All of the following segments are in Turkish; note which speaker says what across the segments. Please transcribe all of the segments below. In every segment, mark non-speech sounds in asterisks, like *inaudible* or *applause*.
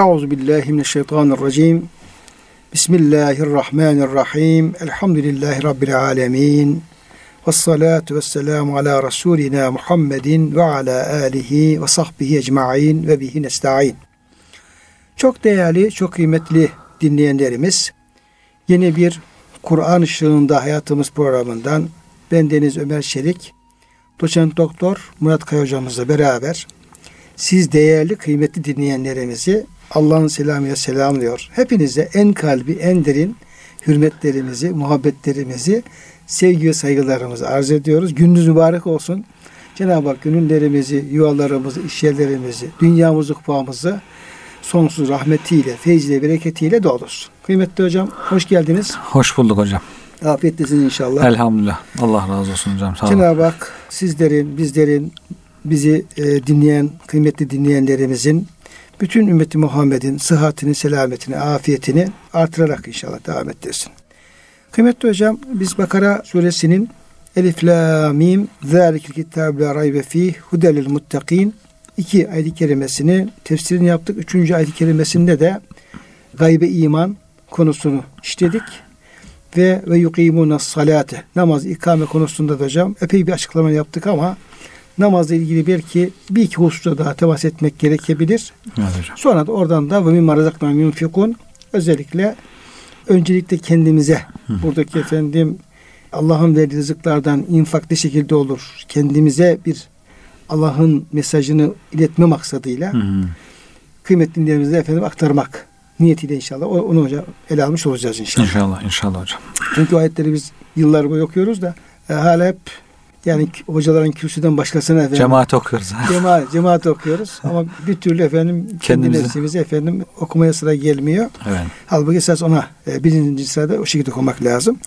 Speaker 1: Euzu billahi mineşşeytanirracim. Bismillahirrahmanirrahim. Elhamdülillahi rabbil alamin. Ves salatu vesselamu ala rasulina Muhammedin ve ala alihi ve sahbihi ecmaîn ve bihi nestaîn. Çok değerli, çok kıymetli dinleyenlerimiz, yeni bir Kur'an ışığında hayatımız programından ben Deniz Ömer Çelik, doçent doktor Murat Kaya hocamızla beraber siz değerli kıymetli dinleyenlerimizi Allah'ın selamıyla selamlıyor. Hepinize en kalbi en derin hürmetlerimizi, muhabbetlerimizi, sevgi ve saygılarımızı arz ediyoruz. Gününüz mübarek olsun. Cenab-ı Hak gönüllerimizi, yuvalarımızı, işyerlerimizi, dünyamızı, kupamızı sonsuz rahmetiyle, feyziyle, bereketiyle doldursun. Kıymetli hocam hoş geldiniz.
Speaker 2: Hoş bulduk hocam.
Speaker 1: Afiyettesiniz inşallah.
Speaker 2: Elhamdülillah. Allah razı olsun hocam. Sağ olun.
Speaker 1: Cenab-ı Hak sizlerin, bizlerin, bizi e, dinleyen, kıymetli dinleyenlerimizin bütün ümmeti Muhammed'in sıhhatini, selametini, afiyetini artırarak inşallah devam ettirsin. Kıymetli hocam biz Bakara suresinin Elif la mim zâlikil kitâb la raybe fîh hudelil muttakin iki ayet-i kerimesini tefsirini yaptık. Üçüncü ayet-i kerimesinde de gaybe iman konusunu işledik. Ve ve yukimuna salate namaz ikame konusunda da hocam epey bir açıklama yaptık ama namazla ilgili belki bir iki hususta daha temas etmek gerekebilir.
Speaker 2: Evet.
Speaker 1: Sonra da oradan da ve mimma razakna yunfikun özellikle öncelikle kendimize buradaki efendim Allah'ın verdiği rızıklardan infak ne şekilde olur? Kendimize bir Allah'ın mesajını iletme maksadıyla
Speaker 2: Hı hı.
Speaker 1: kıymetli dinlerimize efendim aktarmak niyetiyle inşallah onu hocam ele almış olacağız inşallah.
Speaker 2: İnşallah, inşallah hocam.
Speaker 1: Çünkü ayetleri biz yıllar boyu okuyoruz da e, hala hep yani hocaların kürsüden başkasına efendim
Speaker 2: Cemaat okuyoruz. *laughs*
Speaker 1: cemaat, cemaat okuyoruz ama bir türlü efendim kendi efendim okumaya sıra gelmiyor.
Speaker 2: evet.
Speaker 1: Halbuki esas ona e, birinci sırada o şekilde okumak lazım.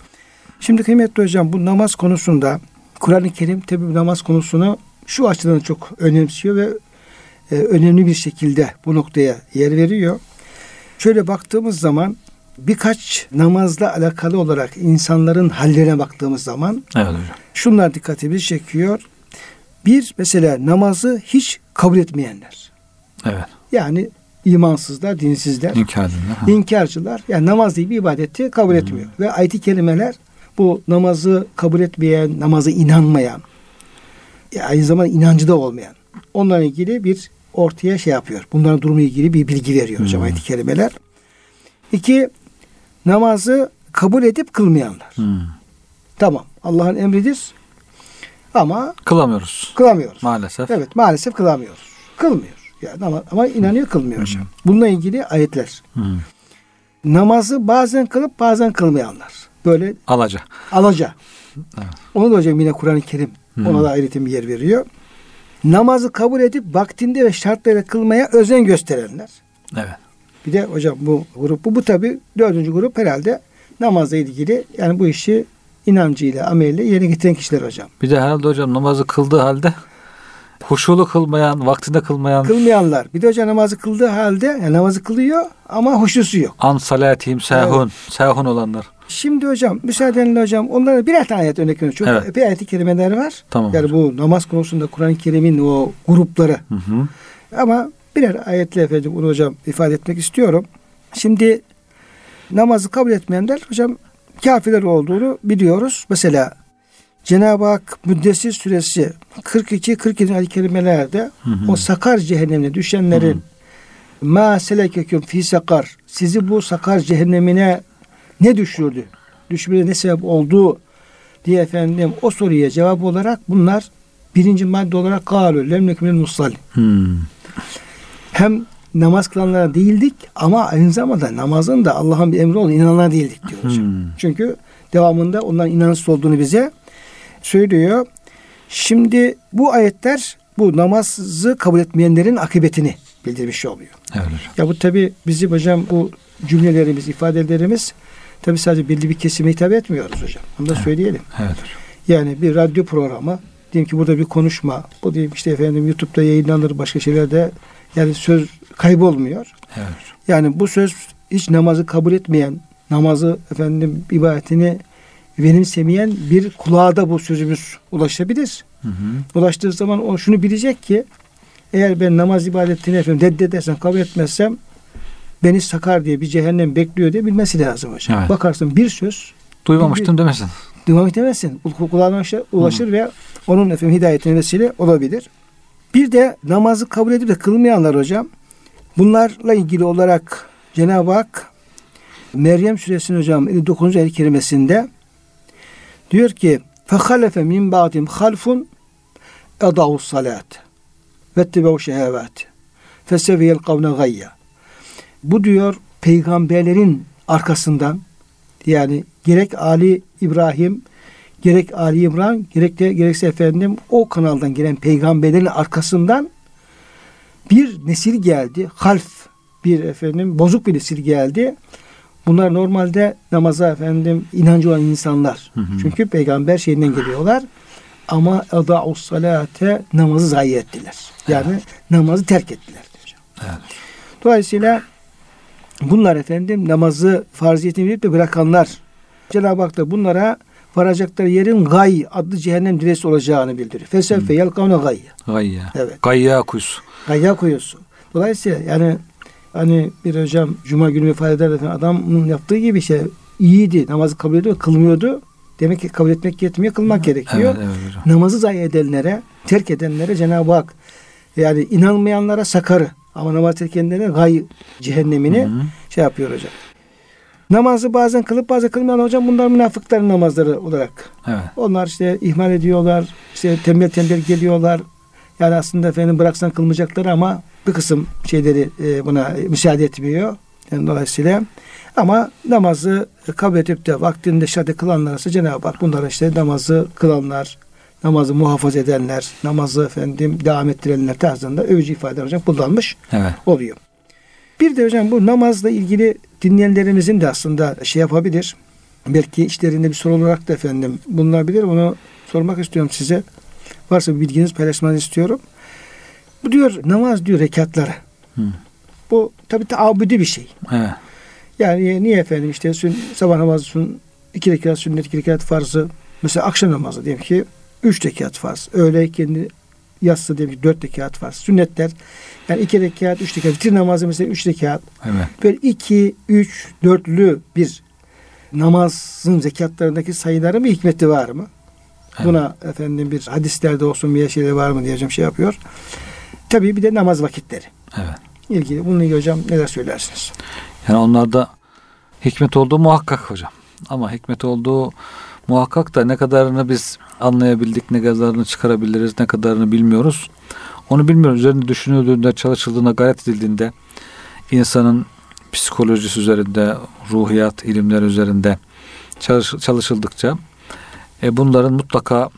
Speaker 1: Şimdi kıymetli hocam bu namaz konusunda Kur'an-ı Kerim tabi namaz konusunu şu açıdan çok önemsiyor ve e, önemli bir şekilde bu noktaya yer veriyor. Şöyle baktığımız zaman birkaç namazla alakalı olarak insanların hallerine baktığımız zaman
Speaker 2: Evet hocam.
Speaker 1: şunlar dikkatimizi çekiyor. Bir mesela namazı hiç kabul etmeyenler.
Speaker 2: Evet.
Speaker 1: Yani imansızlar, dinsizler.
Speaker 2: İnkar edin. ha.
Speaker 1: İnkarcılar yani namaz diye bir ibadeti kabul etmiyor. Ve ayet kelimeler bu namazı kabul etmeyen, namazı inanmayan, ya aynı zamanda inancı da olmayan onlarla ilgili bir ortaya şey yapıyor. Bunların durumu ilgili bir bilgi veriyor hocam
Speaker 2: Hmm.
Speaker 1: ayet kelimeler. İki, namazı kabul edip kılmayanlar.
Speaker 2: Hı.
Speaker 1: Tamam Allah'ın emridir ama
Speaker 2: Kılamıyoruz.
Speaker 1: kılamıyoruz.
Speaker 2: Maalesef.
Speaker 1: Evet maalesef kılamıyoruz. Kılmıyor. Yani ama, ama inanıyor kılmıyor hocam. Bununla ilgili ayetler.
Speaker 2: Hı.
Speaker 1: namazı bazen kılıp bazen kılmayanlar. Böyle
Speaker 2: Alaca.
Speaker 1: alaca.
Speaker 2: Evet.
Speaker 1: Onu da hocam yine Kur'an-ı Kerim
Speaker 2: Hı.
Speaker 1: ona da ayrıca bir yer veriyor. Namazı kabul edip vaktinde ve şartlarıyla kılmaya özen gösterenler.
Speaker 2: Evet.
Speaker 1: Bir de hocam bu grup bu, bu tabi dördüncü grup herhalde namazla ilgili yani bu işi inancıyla, ameliyle yerine getiren kişiler hocam.
Speaker 2: Bir de herhalde hocam namazı kıldığı halde huşulu kılmayan, vaktinde kılmayan,
Speaker 1: Kılmayanlar. Bir de hocam namazı kıldığı halde yani namazı kılıyor ama huşusu yok.
Speaker 2: an salatihim sehun, sehun olanlar.
Speaker 1: Şimdi hocam müsaadenle hocam onlara birer tane ayet örnek veriyorum. Çok
Speaker 2: Evet.
Speaker 1: epey ayet-i kerimeler var.
Speaker 2: Tamam
Speaker 1: Yani bu namaz konusunda Kur'an-ı Kerim'in o grupları.
Speaker 2: Hı hı.
Speaker 1: Ama birer ayetle efendim bunu hocam ifade etmek istiyorum. Şimdi namazı kabul etmeyenler hocam kafirler olduğunu biliyoruz. Mesela Cenab-ı Hak Müddessir suresi 42-47 ayet-i kerimelerde
Speaker 2: Hı hı.
Speaker 1: o sakar cehennemine düşenlerin ma selekeküm fi sakar sizi bu sakar cehennemine ne düşürdü? Düşmeye ne sebep oldu diye efendim o soruya cevap olarak bunlar birinci madde olarak galu lem nekmil musalli.
Speaker 2: Hı.
Speaker 1: Hem namaz kılanlara değildik ama aynı zamanda namazın da Allah'ın bir emri olduğunu inananlara değildik diyor hocam.
Speaker 2: Hmm.
Speaker 1: Çünkü devamında onların inançsız olduğunu bize söylüyor. Şimdi bu ayetler bu namazı kabul etmeyenlerin akıbetini bildirmiş oluyor.
Speaker 2: Evet.
Speaker 1: Ya bu tabi bizim hocam bu cümlelerimiz, ifadelerimiz tabi sadece belli bir kesime hitap etmiyoruz hocam. Onu da söyleyelim.
Speaker 2: Evet.
Speaker 1: Yani bir radyo programı, diyelim ki burada bir konuşma, bu diyeyim işte efendim YouTube'da yayınlanır, başka şeylerde yani söz kaybolmuyor.
Speaker 2: Evet.
Speaker 1: Yani bu söz hiç namazı kabul etmeyen, namazı efendim ibadetini benimsemeyen bir kulağa da bu sözümüz ulaşabilir.
Speaker 2: Hı hı.
Speaker 1: Ulaştığı zaman o şunu bilecek ki eğer ben namaz ibadetini efendim reddedersem, kabul etmezsem beni sakar diye bir cehennem bekliyor diye bilmesi lazım hocam.
Speaker 2: Evet.
Speaker 1: Bakarsın bir söz
Speaker 2: Duymamıştım demesin
Speaker 1: devam edemezsin. Kul- Kulağına ulaşır, ulaşır ve onun efendim hidayetine vesile olabilir. Bir de namazı kabul edip de kılmayanlar hocam bunlarla ilgili olarak Cenab-ı Hak Meryem suresinin hocam 59. ayet kerimesinde diyor ki فَخَلَفَ مِنْ بَعْدِمْ خَلْفٌ اَضَعُوا الصَّلَاةِ وَاتَّبَعُوا شَهَوَاتِ فَسَوِيَ الْقَوْنَ غَيَّ Bu diyor peygamberlerin arkasından yani gerek Ali İbrahim gerek Ali İmran gerek de gerekse efendim o kanaldan gelen peygamberlerin arkasından bir nesil geldi. Half bir efendim bozuk bir nesil geldi. Bunlar normalde namaza efendim inancı olan insanlar.
Speaker 2: hı.
Speaker 1: Çünkü peygamber şeyinden geliyorlar. Ama eda'us salate namazı zayi ettiler. Yani namazı terk ettiler.
Speaker 2: Evet.
Speaker 1: Dolayısıyla bunlar efendim namazı farziyetini bilip de bırakanlar Cenab-ı Hak da bunlara varacakları yerin gay adlı cehennem diresi olacağını bildiriyor. Feseffe yelkavne gay.
Speaker 2: Gayya.
Speaker 1: Evet.
Speaker 2: Gayya kuyusu.
Speaker 1: Gayya koyuyorsun. Dolayısıyla yani hani bir hocam cuma günü vefat eder efendim adamın yaptığı gibi şey iyiydi. Namazı kabul ediyor, kılmıyordu. Demek ki kabul etmek yetmiyor, kılmak gerekiyor.
Speaker 2: Evet, evet.
Speaker 1: Namazı zayi edenlere, terk edenlere Cenab-ı Hak yani inanmayanlara sakarı ama namaz terk edenlere gay cehennemini
Speaker 2: Hı hı.
Speaker 1: şey yapıyor hocam. Namazı bazen kılıp bazen kılmayan hocam bunlar münafıkların namazları olarak.
Speaker 2: Evet.
Speaker 1: Onlar işte ihmal ediyorlar, işte tembel tembel geliyorlar. Yani aslında efendim bıraksan kılmayacakları ama bir kısım şeyleri e, buna müsaade etmiyor. Yani dolayısıyla ama namazı kabul edip de vaktinde şahit kılanlar ise Cenab-ı Hak bunlara işte namazı kılanlar, namazı muhafaza edenler, namazı efendim devam ettirenler tarzında övücü ifade hocam kullanmış
Speaker 2: Evet.
Speaker 1: oluyor. Bir de hocam bu namazla ilgili dinleyenlerimizin de aslında şey yapabilir. Belki içlerinde bir soru olarak da efendim bulunabilir. Bunu sormak istiyorum size. Varsa bir bilginiz paylaşmanızı istiyorum. Bu diyor namaz diyor rekatları.
Speaker 2: Hı.
Speaker 1: Bu tabi taabüdü bir şey.
Speaker 2: Evet.
Speaker 1: Yani niye efendim işte sün, sabah namazı sün, iki rekat sünnet, iki rekat farzı. Mesela akşam namazı diyelim ki üç rekat farz. Öğle kendi yatsı diyelim ki dört rekat farz. Sünnetler yani iki rekat, üç rekat. Vitir namazı mesela üç rekat.
Speaker 2: Evet.
Speaker 1: Böyle iki, üç, dörtlü bir namazın zekatlarındaki sayıların bir hikmeti var mı?
Speaker 2: Evet.
Speaker 1: Buna efendim bir hadislerde olsun bir şeyler var mı diyeceğim şey yapıyor. Tabii bir de namaz vakitleri.
Speaker 2: Evet.
Speaker 1: ilgili. Bununla ilgili hocam neler söylersiniz?
Speaker 2: Yani onlarda hikmet olduğu muhakkak hocam. Ama hikmet olduğu muhakkak da ne kadarını biz anlayabildik, ne kadarını çıkarabiliriz, ne kadarını bilmiyoruz. Onu bilmiyoruz. Üzerinde düşünüldüğünde, çalışıldığında, gayret edildiğinde insanın psikolojisi üzerinde, ruhiyat ilimler üzerinde çalış, çalışıldıkça e, bunların mutlaka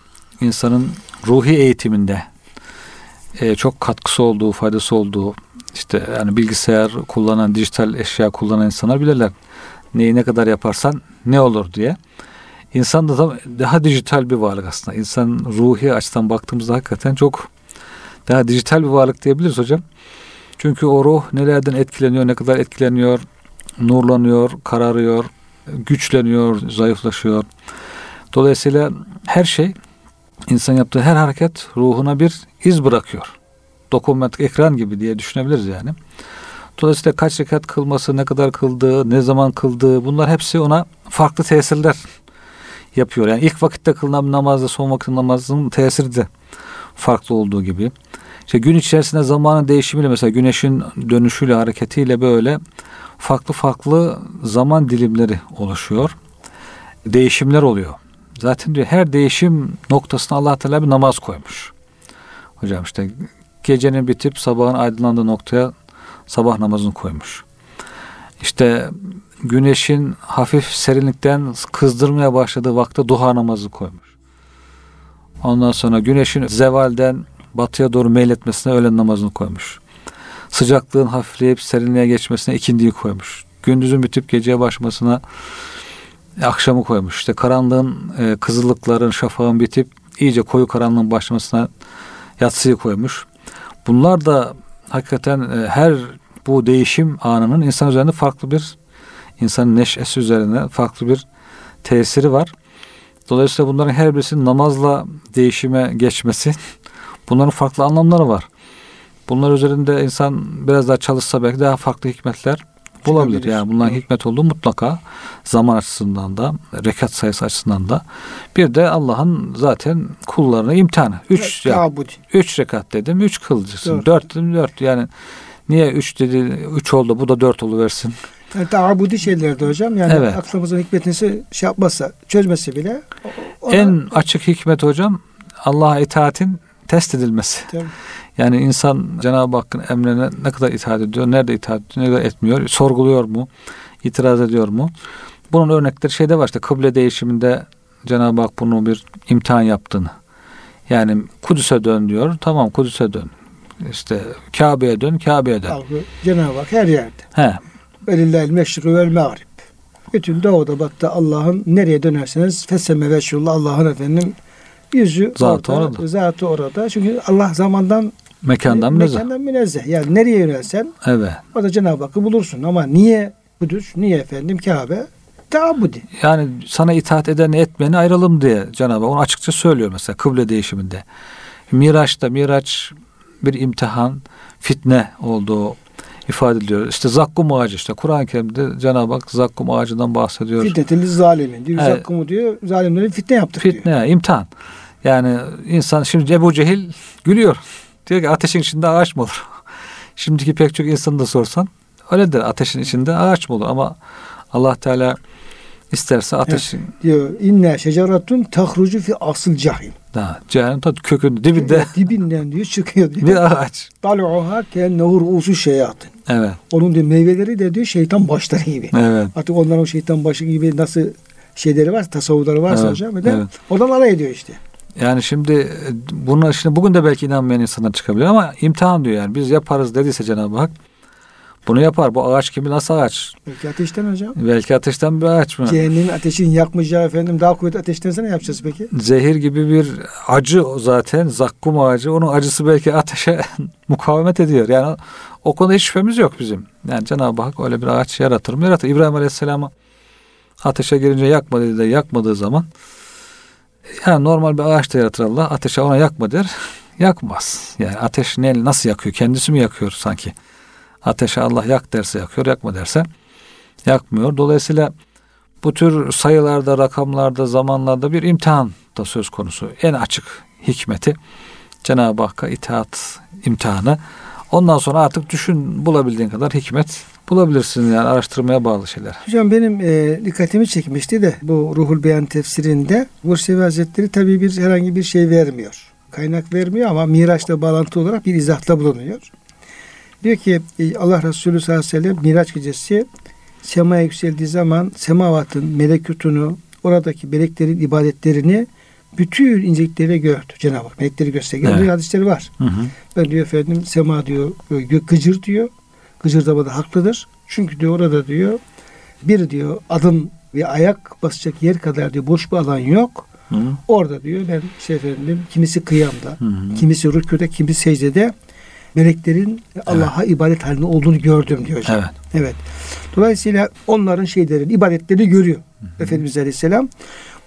Speaker 2: insanın ruhi eğitiminde e, çok katkısı olduğu, faydası olduğu işte yani bilgisayar kullanan, dijital eşya kullanan insanlar bilirler. Neyi ne kadar yaparsan ne olur diye. İnsan da daha dijital bir varlık aslında. İnsan ruhi açıdan baktığımızda hakikaten çok daha dijital bir varlık diyebiliriz hocam. Çünkü o ruh nelerden etkileniyor, ne kadar etkileniyor, nurlanıyor, kararıyor, güçleniyor, zayıflaşıyor. Dolayısıyla her şey insan yaptığı her hareket ruhuna bir iz bırakıyor. Dokunmatik ekran gibi diye düşünebiliriz yani. Dolayısıyla kaç rekat kılması, ne kadar kıldığı, ne zaman kıldığı bunlar hepsi ona farklı tesirler yapıyor. Yani ilk vakitte kılınan namazla son vakit namazın tesiri de farklı olduğu gibi. İşte gün içerisinde zamanın değişimiyle mesela güneşin dönüşüyle hareketiyle böyle farklı farklı zaman dilimleri oluşuyor. Değişimler oluyor. Zaten diyor her değişim noktasına Allah Teala bir namaz koymuş. Hocam işte gecenin bitip sabahın aydınlandığı noktaya sabah namazını koymuş. İşte güneşin hafif serinlikten kızdırmaya başladığı vakte duha namazı koymuş. Ondan sonra güneşin zevalden batıya doğru meyletmesine öğlen namazını koymuş. Sıcaklığın hafifleyip serinliğe geçmesine ikindiyi koymuş. Gündüzün bitip geceye başlamasına akşamı koymuş. İşte karanlığın, e, kızıllıkların, şafağın bitip iyice koyu karanlığın başlamasına yatsıyı koymuş. Bunlar da hakikaten e, her bu değişim anının insan üzerinde farklı bir insanın neşesi üzerine farklı bir tesiri var. Dolayısıyla bunların her birisinin namazla değişime geçmesi bunların farklı anlamları var. Bunlar üzerinde insan biraz daha çalışsa belki daha farklı hikmetler Bulabilir. Yani bunların hikmet olduğu mutlaka zaman açısından da, rekat sayısı açısından da. Bir de Allah'ın zaten kullarına imtihanı. Üç, ya, üç rekat dedim, üç kılacaksın.
Speaker 1: Dört.
Speaker 2: Dört dedim, dört. Yani niye üç dedi, üç oldu, bu da dört oluversin.
Speaker 1: Yani taabudi şeylerde hocam yani
Speaker 2: Evet.
Speaker 1: aklımızın hikmetini şey yapmazsa, çözmese bile ona-
Speaker 2: En açık hikmet hocam Allah'a itaatin test edilmesi.
Speaker 1: Tabii.
Speaker 2: Yani insan Cenab-ı Hakk'ın emrine ne kadar itaat ediyor, nerede itaat ediyor, ne kadar etmiyor, sorguluyor mu, itiraz ediyor mu? Bunun örnekleri şeyde var işte kıble değişiminde Cenab-ı Hak bunu bir imtihan yaptığını. Yani Kudüs'e dön diyor, tamam Kudüs'e dön. İşte Kabe'ye dön, Kabe'ye dön.
Speaker 1: Cenab-ı Hak her yerde.
Speaker 2: He,
Speaker 1: Velillahil meşrikü vel mağrib. Bütün doğuda batıda Allah'ın nereye dönerseniz feseme ve şullah Allah'ın efendim yüzü
Speaker 2: Zatı
Speaker 1: orada,
Speaker 2: orada.
Speaker 1: Zatı orada. Çünkü Allah zamandan
Speaker 2: mekandan
Speaker 1: e,
Speaker 2: münezzeh.
Speaker 1: mekandan münezzeh. Yani nereye yönelsen
Speaker 2: Evet.
Speaker 1: orada Cenab-ı Hakk'ı bulursun. Ama niye Kudüs, niye efendim Kabe? Tabudi.
Speaker 2: Yani sana itaat edeni etmeyeni ayıralım diye Cenab-ı Hak onu açıkça söylüyor mesela kıble değişiminde. Miraç'ta Miraç bir imtihan, fitne olduğu ifade ediliyor. İşte zakkum ağacı işte Kur'an-ı Kerim'de Cenab-ı Hak zakkum ağacından bahsediyor.
Speaker 1: Fitnetili zalimin diyor.
Speaker 2: Evet.
Speaker 1: Zakkumu diyor. Zalimleri fitne yaptık diyor.
Speaker 2: Fitne, imtihan. Yani insan şimdi Ebu Cehil gülüyor. Diyor ki ateşin içinde ağaç mı olur? *laughs* Şimdiki pek çok insanı da sorsan öyledir. Ateşin içinde ağaç mı olur? Ama Allah Teala isterse ateşin
Speaker 1: Diyor inne şeceratun tahrucu fi asıl cahim.
Speaker 2: Da cehennem ta kökünde dibinde
Speaker 1: Dibinden diyor çıkıyor diyor.
Speaker 2: bir ağaç.
Speaker 1: Tal'uha kennehu ru'usu şeyatın.
Speaker 2: Evet.
Speaker 1: Onun diyor meyveleri de diyor şeytan başları gibi.
Speaker 2: Evet.
Speaker 1: Artık onların o şeytan başı gibi nasıl şeyleri var, tasavvurları varsa
Speaker 2: Evet,
Speaker 1: hocam.
Speaker 2: Evet.
Speaker 1: oradan alay ediyor işte.
Speaker 2: Yani şimdi e, buna şimdi bugün de belki inanmayan insanlar çıkabilir ama imtihan diyor yani. Biz yaparız dediyse Cenab-ı Hak bunu yapar. Bu ağaç gibi nasıl ağaç?
Speaker 1: Belki ateşten hocam.
Speaker 2: Belki ateşten bir ağaç mı?
Speaker 1: Cehennemin ateşin yakmayacağı efendim daha kuvvetli ateştense ne yapacağız peki?
Speaker 2: Zehir gibi bir acı zaten. Zakkum ağacı. Onun acısı belki ateşe *laughs* mukavemet ediyor. Yani o konuda hiç şüphemiz yok bizim. Yani Cenab-ı Hak öyle bir ağaç yaratır mı? Yaratır. İbrahim Aleyhisselam'ı ateşe girince yakma dedi de yakmadığı zaman yani normal bir ağaç da yaratır Allah. Ateşe ona yakma der. *laughs* Yakmaz. Yani ateş ne, nasıl yakıyor? Kendisi mi yakıyor sanki? Ateşe Allah yak derse yakıyor, yakma derse yakmıyor. Dolayısıyla bu tür sayılarda, rakamlarda, zamanlarda bir imtihan da söz konusu. En açık hikmeti Cenab-ı Hakk'a itaat imtihanı. Ondan sonra artık düşün bulabildiğin kadar hikmet bulabilirsin yani araştırmaya bağlı şeyler.
Speaker 1: Hocam benim e, dikkatimi çekmişti de bu Ruhul Beyan tefsirinde Bursevi Hazretleri tabii bir herhangi bir şey vermiyor. Kaynak vermiyor ama Miraç'la bağlantı olarak bir izahta bulunuyor. Diyor ki e, Allah Resulü sallallahu aleyhi ve sellem Miraç gecesi semaya yükseldiği zaman semavatın melekutunu oradaki meleklerin ibadetlerini bütün incelikleriyle gördü Cenab-ı Hak. Melekleri gösteriyor.
Speaker 2: Evet.
Speaker 1: Hadisleri var.
Speaker 2: Hı hı.
Speaker 1: Ben diyor efendim sema diyor gök gıcır diyor. Gıcırdamada haklıdır. Çünkü diyor orada diyor bir diyor adım ve ayak basacak yer kadar diyor boş bir alan yok.
Speaker 2: Hı.
Speaker 1: Orada diyor ben şey efendim kimisi kıyamda,
Speaker 2: Hı hı.
Speaker 1: kimisi rükûde, kimisi secdede meleklerin Allah'a ibadet halinde olduğunu gördüm diyor hocam.
Speaker 2: Evet.
Speaker 1: Evet. Dolayısıyla onların şeylerin ibadetleri görüyor Efendimiz Aleyhisselam.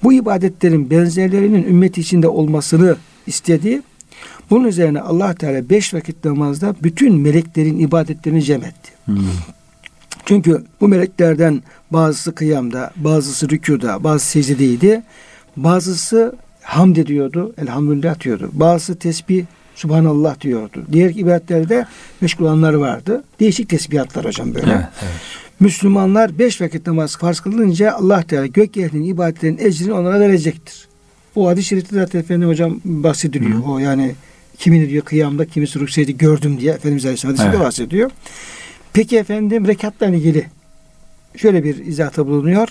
Speaker 1: Bu ibadetlerin benzerlerinin ümmeti içinde olmasını istedi. Bunun üzerine Allah Teala beş vakit namazda bütün meleklerin ibadetlerini cem etti. Çünkü bu meleklerden bazısı kıyamda, bazısı rükuda, bazısı secdedeydi. Bazısı hamd ediyordu, elhamdülillah diyordu. Bazısı tesbih, subhanallah diyordu. Diğer ibadetlerde meşgul olanlar vardı. Değişik tesbihatlar hocam böyle.
Speaker 2: Evet, evet.
Speaker 1: Müslümanlar beş vakit namaz farz kılınca Allah Teala gök ehlinin ibadetlerinin ecrini onlara verecektir. Bu hadis-i şerifte zaten Efendim hocam bahsediliyor. O yani kimini diyor kıyamda kimisi rükseydi gördüm diye Efendimiz Aleyhisselam hadisinde
Speaker 2: Evet.
Speaker 1: bahsediyor. Peki efendim rekatla ilgili şöyle bir izahta bulunuyor.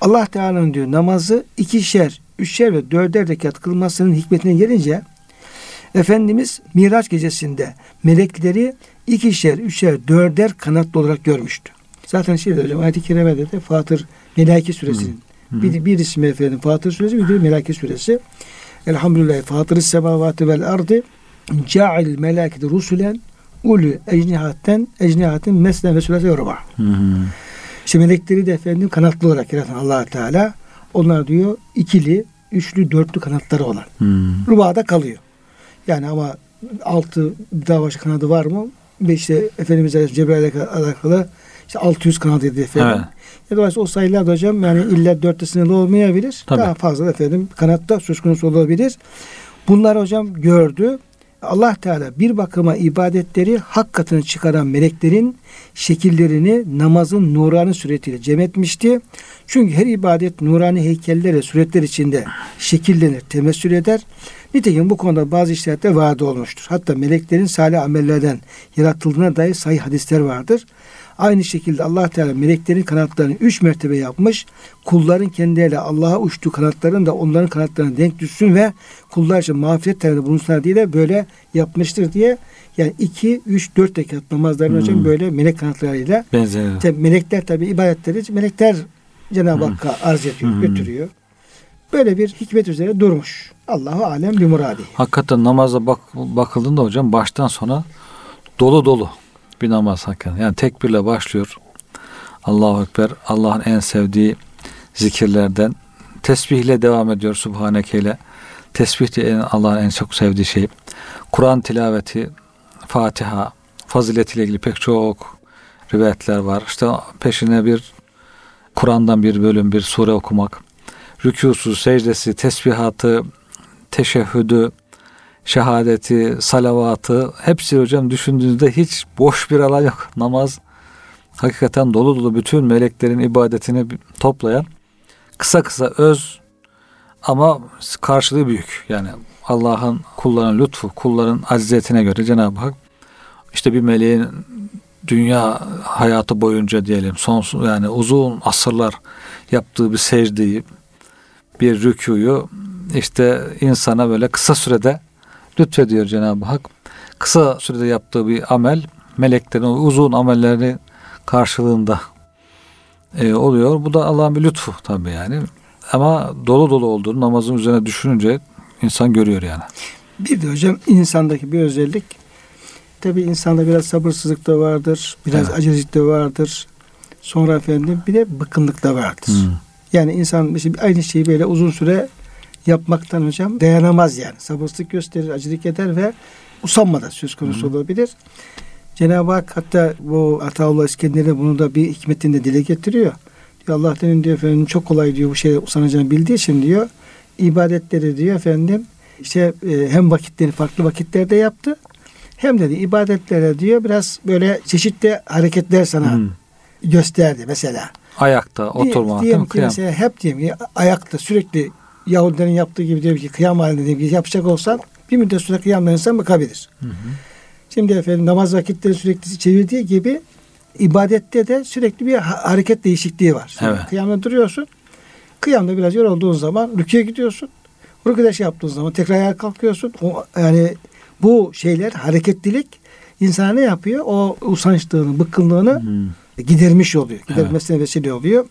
Speaker 1: Allah Teala'nın diyor namazı ikişer, üçer ve dörder rekat kılmasının hikmetine gelince Efendimiz Miraç gecesinde melekleri ikişer, üçer, dörder kanatlı olarak görmüştü. Zaten şey hocam ayet-i kerimede de Fatır Melaike suresinin
Speaker 2: Hı hı.
Speaker 1: bir, bir ismi efendim Fatır suresi bir de Melaike suresi. Elhamdülillah Fatır semavati vel ardı ca'il melaketi rusulen ulu ecnihatten ecnihatin meslen ve.
Speaker 2: Hı hı.
Speaker 1: İşte melekleri de efendim kanatlı olarak yaratan allah Teala onlar diyor ikili, üçlü, dörtlü kanatları olan.
Speaker 2: Hı.
Speaker 1: Rubada kalıyor. Yani ama altı daha başka kanadı var mı? ve işte Efendimiz Aleyhisselam Cebrail'le alakalı işte 600 kanat edildi efendim.
Speaker 2: Evet.
Speaker 1: Ya dolayısıyla o sayılar da hocam yani illa dörtte sınırlı olmayabilir.
Speaker 2: Tabii.
Speaker 1: Daha fazla efendim kanatta söz konusu olabilir. Bunlar hocam gördü. Allah Teala bir bakıma ibadetleri hak katına çıkaran meleklerin şekillerini namazın nurani suretiyle cem etmişti. Çünkü her ibadet nurani heykeller ve suretler içinde şekillenir, temessül eder. Nitekim bu konuda bazı işlerde vaadi olmuştur. Hatta meleklerin salih amellerden yaratıldığına dair sahih hadisler vardır. Aynı şekilde Allah Teala meleklerin kanatlarını üç mertebe yapmış. Kulların kendileriyle Allah'a uçtuğu kanatların da onların kanatlarına denk düşsün ve kullar için mağfiret talebinde bulunsunlar diye de böyle yapmıştır diye. Yani iki, üç, dört rekat namazların hocam
Speaker 2: Hmm.
Speaker 1: böyle melek kanatlarıyla.
Speaker 2: Benzer.
Speaker 1: Tabi melekler tabi ibadetleri melekler Cenab-ı Hakk'a arz ediyor,
Speaker 2: Hmm.
Speaker 1: götürüyor. Böyle bir hikmet üzere durmuş. Allahu alem bir muradi.
Speaker 2: Hakikaten namaza bak, bakıldığında hocam baştan sona dolu dolu bir namaz hakikaten. Yani tekbirle başlıyor. Allahu Ekber. Allah'ın en sevdiği zikirlerden. Tesbihle devam ediyor Subhaneke ile. Tesbih de Allah'ın en çok sevdiği şey. Kur'an tilaveti, Fatiha, faziletiyle ilgili pek çok rivayetler var. İşte peşine bir Kur'an'dan bir bölüm, bir sure okumak. Rükûsu, secdesi, tesbihatı, teşehhüdü, şehadeti, salavatı hepsi hocam düşündüğünüzde hiç boş bir alan yok. *laughs* Namaz hakikaten dolu dolu bütün meleklerin ibadetini toplayan kısa kısa öz ama karşılığı büyük. Yani Allah'ın kulların lütfu, kulların acziyetine göre Cenab-ı Hak işte bir meleğin dünya hayatı boyunca diyelim sonsuz yani uzun asırlar yaptığı bir secdeyi bir rüküyü işte insana böyle kısa sürede lütfediyor Cenab-ı Hak. Kısa sürede yaptığı bir amel meleklerin uzun amelleri karşılığında e, oluyor. Bu da Allah'ın bir lütfu tabii yani. Ama dolu dolu olduğunu namazın üzerine düşününce insan görüyor yani.
Speaker 1: Bir de hocam insandaki bir özellik tabi insanda biraz sabırsızlık da vardır. Biraz
Speaker 2: Evet.
Speaker 1: acelelik de vardır. Sonra efendim bir de bıkkınlık da vardır.
Speaker 2: Hmm.
Speaker 1: Yani insan mesela aynı şeyi böyle uzun süre yapmaktan hocam dayanamaz yani. Sabırsızlık gösterir, acılık eder ve usanmadan söz konusu olabilir. Cenab-ı Hak hatta bu Ataullah İskender'e bunu da bir hikmetinde dile getiriyor. Diyor Allah senin diyor efendim çok kolay diyor bu şeye usanacağını bildiği için diyor ibadetleri diyor efendim işte e, hem vakitleri farklı vakitlerde yaptı hem de diyor, ibadetlere diyor biraz böyle çeşitli hareketler sana
Speaker 2: Hmm.
Speaker 1: gösterdi mesela.
Speaker 2: Ayakta,
Speaker 1: Diye-
Speaker 2: oturma, değil
Speaker 1: ki
Speaker 2: Kıyam.
Speaker 1: mesela hep diyelim ki ayakta sürekli Yahudilerin yaptığı gibi diyelim ki kıyam halinde diyelim ki yapacak olsan bir müddet sonra kıyamdan insan bakabilir.
Speaker 2: Hı hı.
Speaker 1: Şimdi efendim namaz vakitleri sürekli çevirdiği gibi ibadette de sürekli bir ha- hareket değişikliği var. Şimdi
Speaker 2: Evet.
Speaker 1: Kıyamda duruyorsun. Kıyamda biraz yorulduğun zaman rüküye gidiyorsun. Rüküde şey yaptığın zaman tekrar ayağa kalkıyorsun. O, yani bu şeyler hareketlilik insana ne yapıyor? O usançlığını, bıkkınlığını
Speaker 2: Hmm.
Speaker 1: Gidermiş oluyor. Gidermesine vesile oluyor.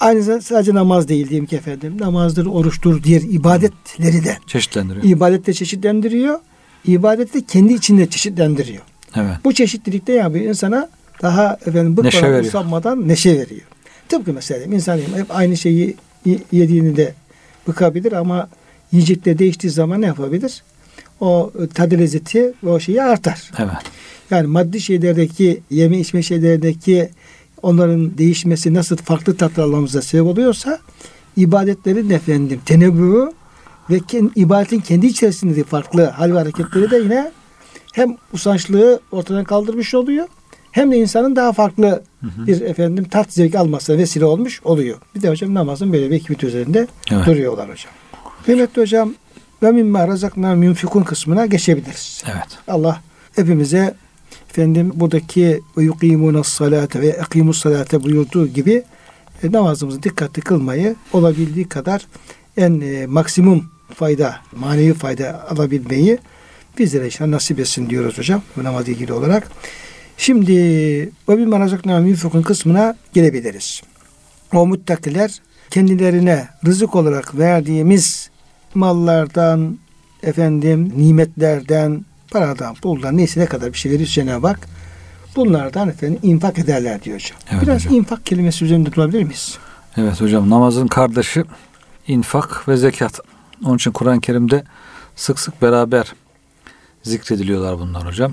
Speaker 1: Aynı zamanda sadece namaz değil diyelim ki efendim. Namazdır, oruçtur, diğer ibadetleri de
Speaker 2: Çeşitlendiriyor.
Speaker 1: ibadette çeşitlendiriyor. İbadeti de kendi içinde çeşitlendiriyor.
Speaker 2: Evet.
Speaker 1: Bu çeşitlilikte yapıyor insana daha efendim bıkmadan usanmadan neşe veriyor. Tıpkı mesela insan hep aynı şeyi yediğini de bıkabilir ama yiyecekler değiştiği zaman ne yapabilir? O tadı lezzeti o şeyi artar.
Speaker 2: Evet.
Speaker 1: Yani maddi şeylerdeki yeme içme şeylerdeki onların değişmesi nasıl farklı tatlar almamıza sebep oluyorsa ibadetlerin efendim tenebbüğü ve ken- ibadetin kendi içerisindeki farklı hal ve hareketleri de yine hem usançlığı ortadan kaldırmış oluyor hem de insanın daha farklı bir efendim tat zevk almasına vesile olmuş oluyor. Bir de hocam namazın böyle bir hikmet üzerinde
Speaker 2: Evet.
Speaker 1: duruyorlar hocam. Kıymetli hocam ve mimma razakna münfikun kısmına geçebiliriz.
Speaker 2: Evet.
Speaker 1: Allah hepimize efendim buradaki yuqimuna salate ve ekimus salate buyurduğu gibi e, namazımızı dikkatli kılmayı olabildiği kadar en e, maksimum fayda, manevi fayda alabilmeyi bizlere inşallah nasip etsin diyoruz hocam bu namazla ilgili olarak. Şimdi ve bir marazakna münfikun kısmına gelebiliriz. O muttakiler kendilerine rızık olarak verdiğimiz mallardan, efendim nimetlerden, paradan, puldan neyse ne kadar bir şey verir Cenab-ı Hak bunlardan efendim infak ederler diyor hocam.
Speaker 2: Evet
Speaker 1: Biraz
Speaker 2: hocam.
Speaker 1: infak kelimesi üzerinde durabilir miyiz?
Speaker 2: Evet hocam namazın kardeşi infak ve zekat. Onun için Kur'an-ı Kerim'de sık sık beraber zikrediliyorlar bunlar hocam.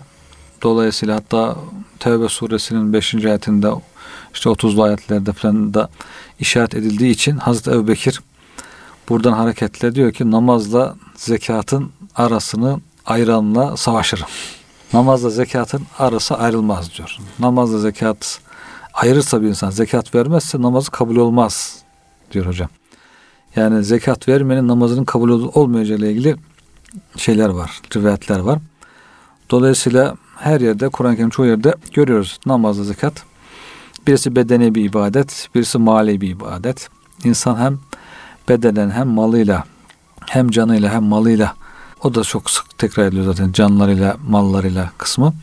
Speaker 2: Dolayısıyla hatta Tevbe suresinin 5. ayetinde işte 30'lu ayetlerde falan da işaret edildiği için Hazreti Ebu Bekir buradan hareketle diyor ki namazla zekatın arasını ayranla savaşırım. Namazla zekatın arası ayrılmaz diyor. Namazla zekat ayırırsa bir insan zekat vermezse namazı kabul olmaz diyor hocam. Yani zekat vermenin namazının kabul olmayacağı ile ilgili şeyler var, rivayetler var. Dolayısıyla her yerde Kur'an-ı Kerim çoğu yerde görüyoruz namazla zekat. Birisi bedeni bir ibadet, birisi mali bir ibadet. İnsan hem bedenen hem malıyla hem canıyla hem malıyla o da çok sık tekrar ediliyor zaten canlarıyla mallarıyla kısmı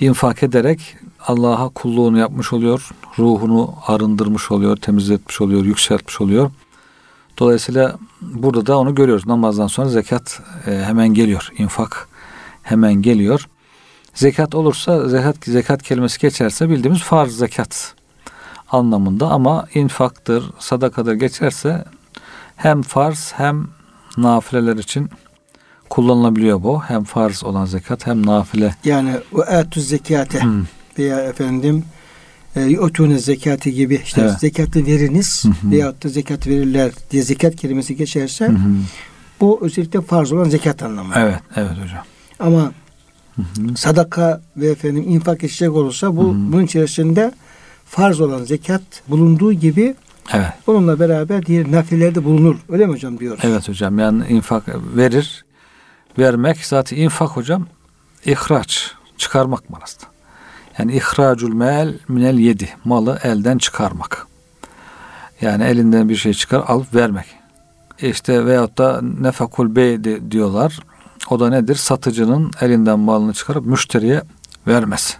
Speaker 2: infak ederek Allah'a kulluğunu yapmış oluyor. Ruhunu arındırmış oluyor, temizletmiş oluyor, yükseltmiş oluyor. Dolayısıyla burada da onu görüyoruz. Namazdan sonra zekat e, hemen geliyor. infak hemen geliyor. Zekat olursa zekat zekat kelimesi geçerse bildiğimiz farz zekat anlamında ama infaktır, sadakadır geçerse hem farz hem nafileler için kullanılabiliyor bu. Hem farz olan zekat hem nafile.
Speaker 1: Yani o etü zekate hmm. veya efendim e, zekati gibi işte evet. zekatı veriniz hı veyahut da zekat verirler diye zekat kelimesi geçerse hı bu özellikle farz olan zekat anlamı.
Speaker 2: Evet, evet hocam.
Speaker 1: Ama hı sadaka ve efendim infak geçecek olursa bu hı bunun içerisinde farz olan zekat bulunduğu gibi
Speaker 2: Evet.
Speaker 1: Onunla beraber diğer nafilerde bulunur. Öyle mi hocam diyoruz?
Speaker 2: Evet hocam. Yani infak verir. Vermek zaten infak hocam ihraç, çıkarmak manasında. Yani ihracul mel minel yedi. Malı elden çıkarmak. Yani elinden bir şey çıkar alıp vermek. İşte veyahut da nefakul bey diyorlar. O da nedir? Satıcının elinden malını çıkarıp müşteriye vermesi.